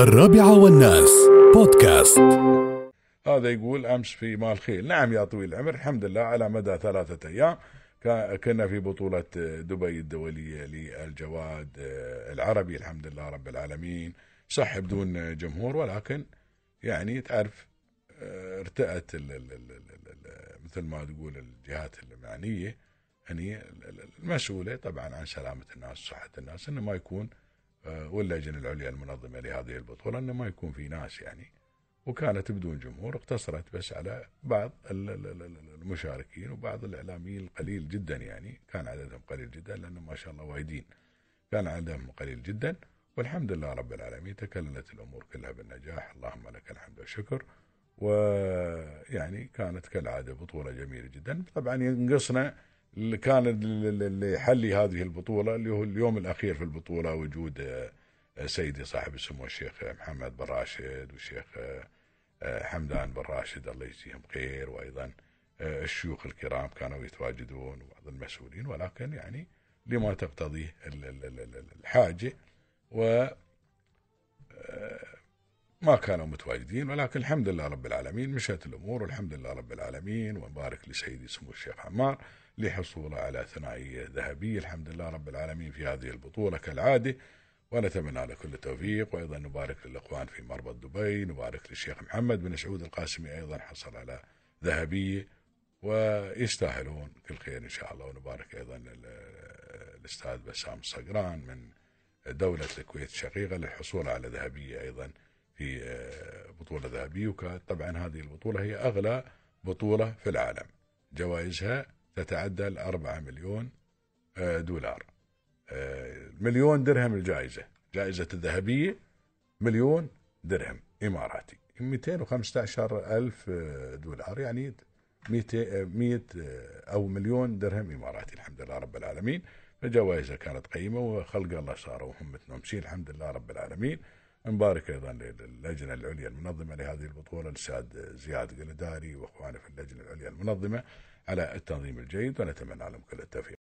الرابعة والناس. بودكاست. هذا يقول أمس في مال خيل. نعم يا طويل العمر الحمد لله على مدى ثلاثة أيام. كا- كنا في بطولة دبي الدولية للجواد العربي. الحمد لله رب العالمين. صح بدون جمهور ولكن يعني تعرف آه، ارتأت مثل ما تقول الجهات المعنية يعني المسؤولة طبعا عن سلامة الناس وصحة الناس إنه ما يكون آه، واللجنة العليا المنظمة لهذه البطولة إنه ما يكون في ناس يعني. وكانت بدون جمهور اقتصرت بس على بعض ال- ال- ال- ال- المشاركين وبعض الإعلاميين القليل جدا يعني. كان عددهم قليل جدا لأنه ما شاء الله وايدين. كان عددهم قليل جدا. والحمد لله رب العالمين تكللت الأمور كلها بالنجاح. اللهم لك الحمد والشكر. ويعني كانت كالعادة بطولة جميلة جدا. طبعا ينقصنا اللي كان اللي يحلي هذه البطولة اللي هو اليوم الأخير في البطولة وجود آه، سيدي صاحب السمو الشيخ محمد بن راشد والشيخ آه، آه، حمدان بن راشد الله يجزيهم خير وأيضا آه، الشيوخ الكرام كانوا يتواجدون وبعض المسؤولين ولكن يعني لما تقتضيه ال- ال- ال- ال- الحاجة و آه، ما كانوا متواجدين ولكن الحمد لله رب العالمين مشت الأمور والحمد لله رب العالمين وبارك لسيدي سمو الشيخ عمار لحصوله على ثنائية ذهبية. الحمد لله رب العالمين في هذه البطولة كالعادة ونتمنى له كل التوفيق وأيضا نبارك للإخوان في مربط دبي نبارك للشيخ محمد بن سعود القاسمي أيضا حصل على ذهبية ويستاهلون كل خير إن شاء الله. ونبارك أيضا لل- الأستاذ بسام الصقران من دولة الكويت الشقيقة للحصول على ذهبية أيضا في آه، بطولة ذهبية. وكانت طبعا هذه البطولة هي أغلى بطولة في العالم. جوائزها تتعدى ال 4 مليون آه، دولار. آه، مليون درهم الجائزة. جائزة الذهبية مليون درهم إماراتي. 215 ألف دولار. يعني 200 100 أو مليون درهم إماراتي الحمد لله رب العالمين. فجوائزها كانت قيمة وخلق الله صاروا هم متنمسين الحمد لله رب العالمين. نبارك أيضا للجنة العليا المنظمة لهذه البطولة الأستاذ زياد قلداري وأخوانه في اللجنة العليا المنظمة على التنظيم الجيد ونتمنى لهم كل التوفيق.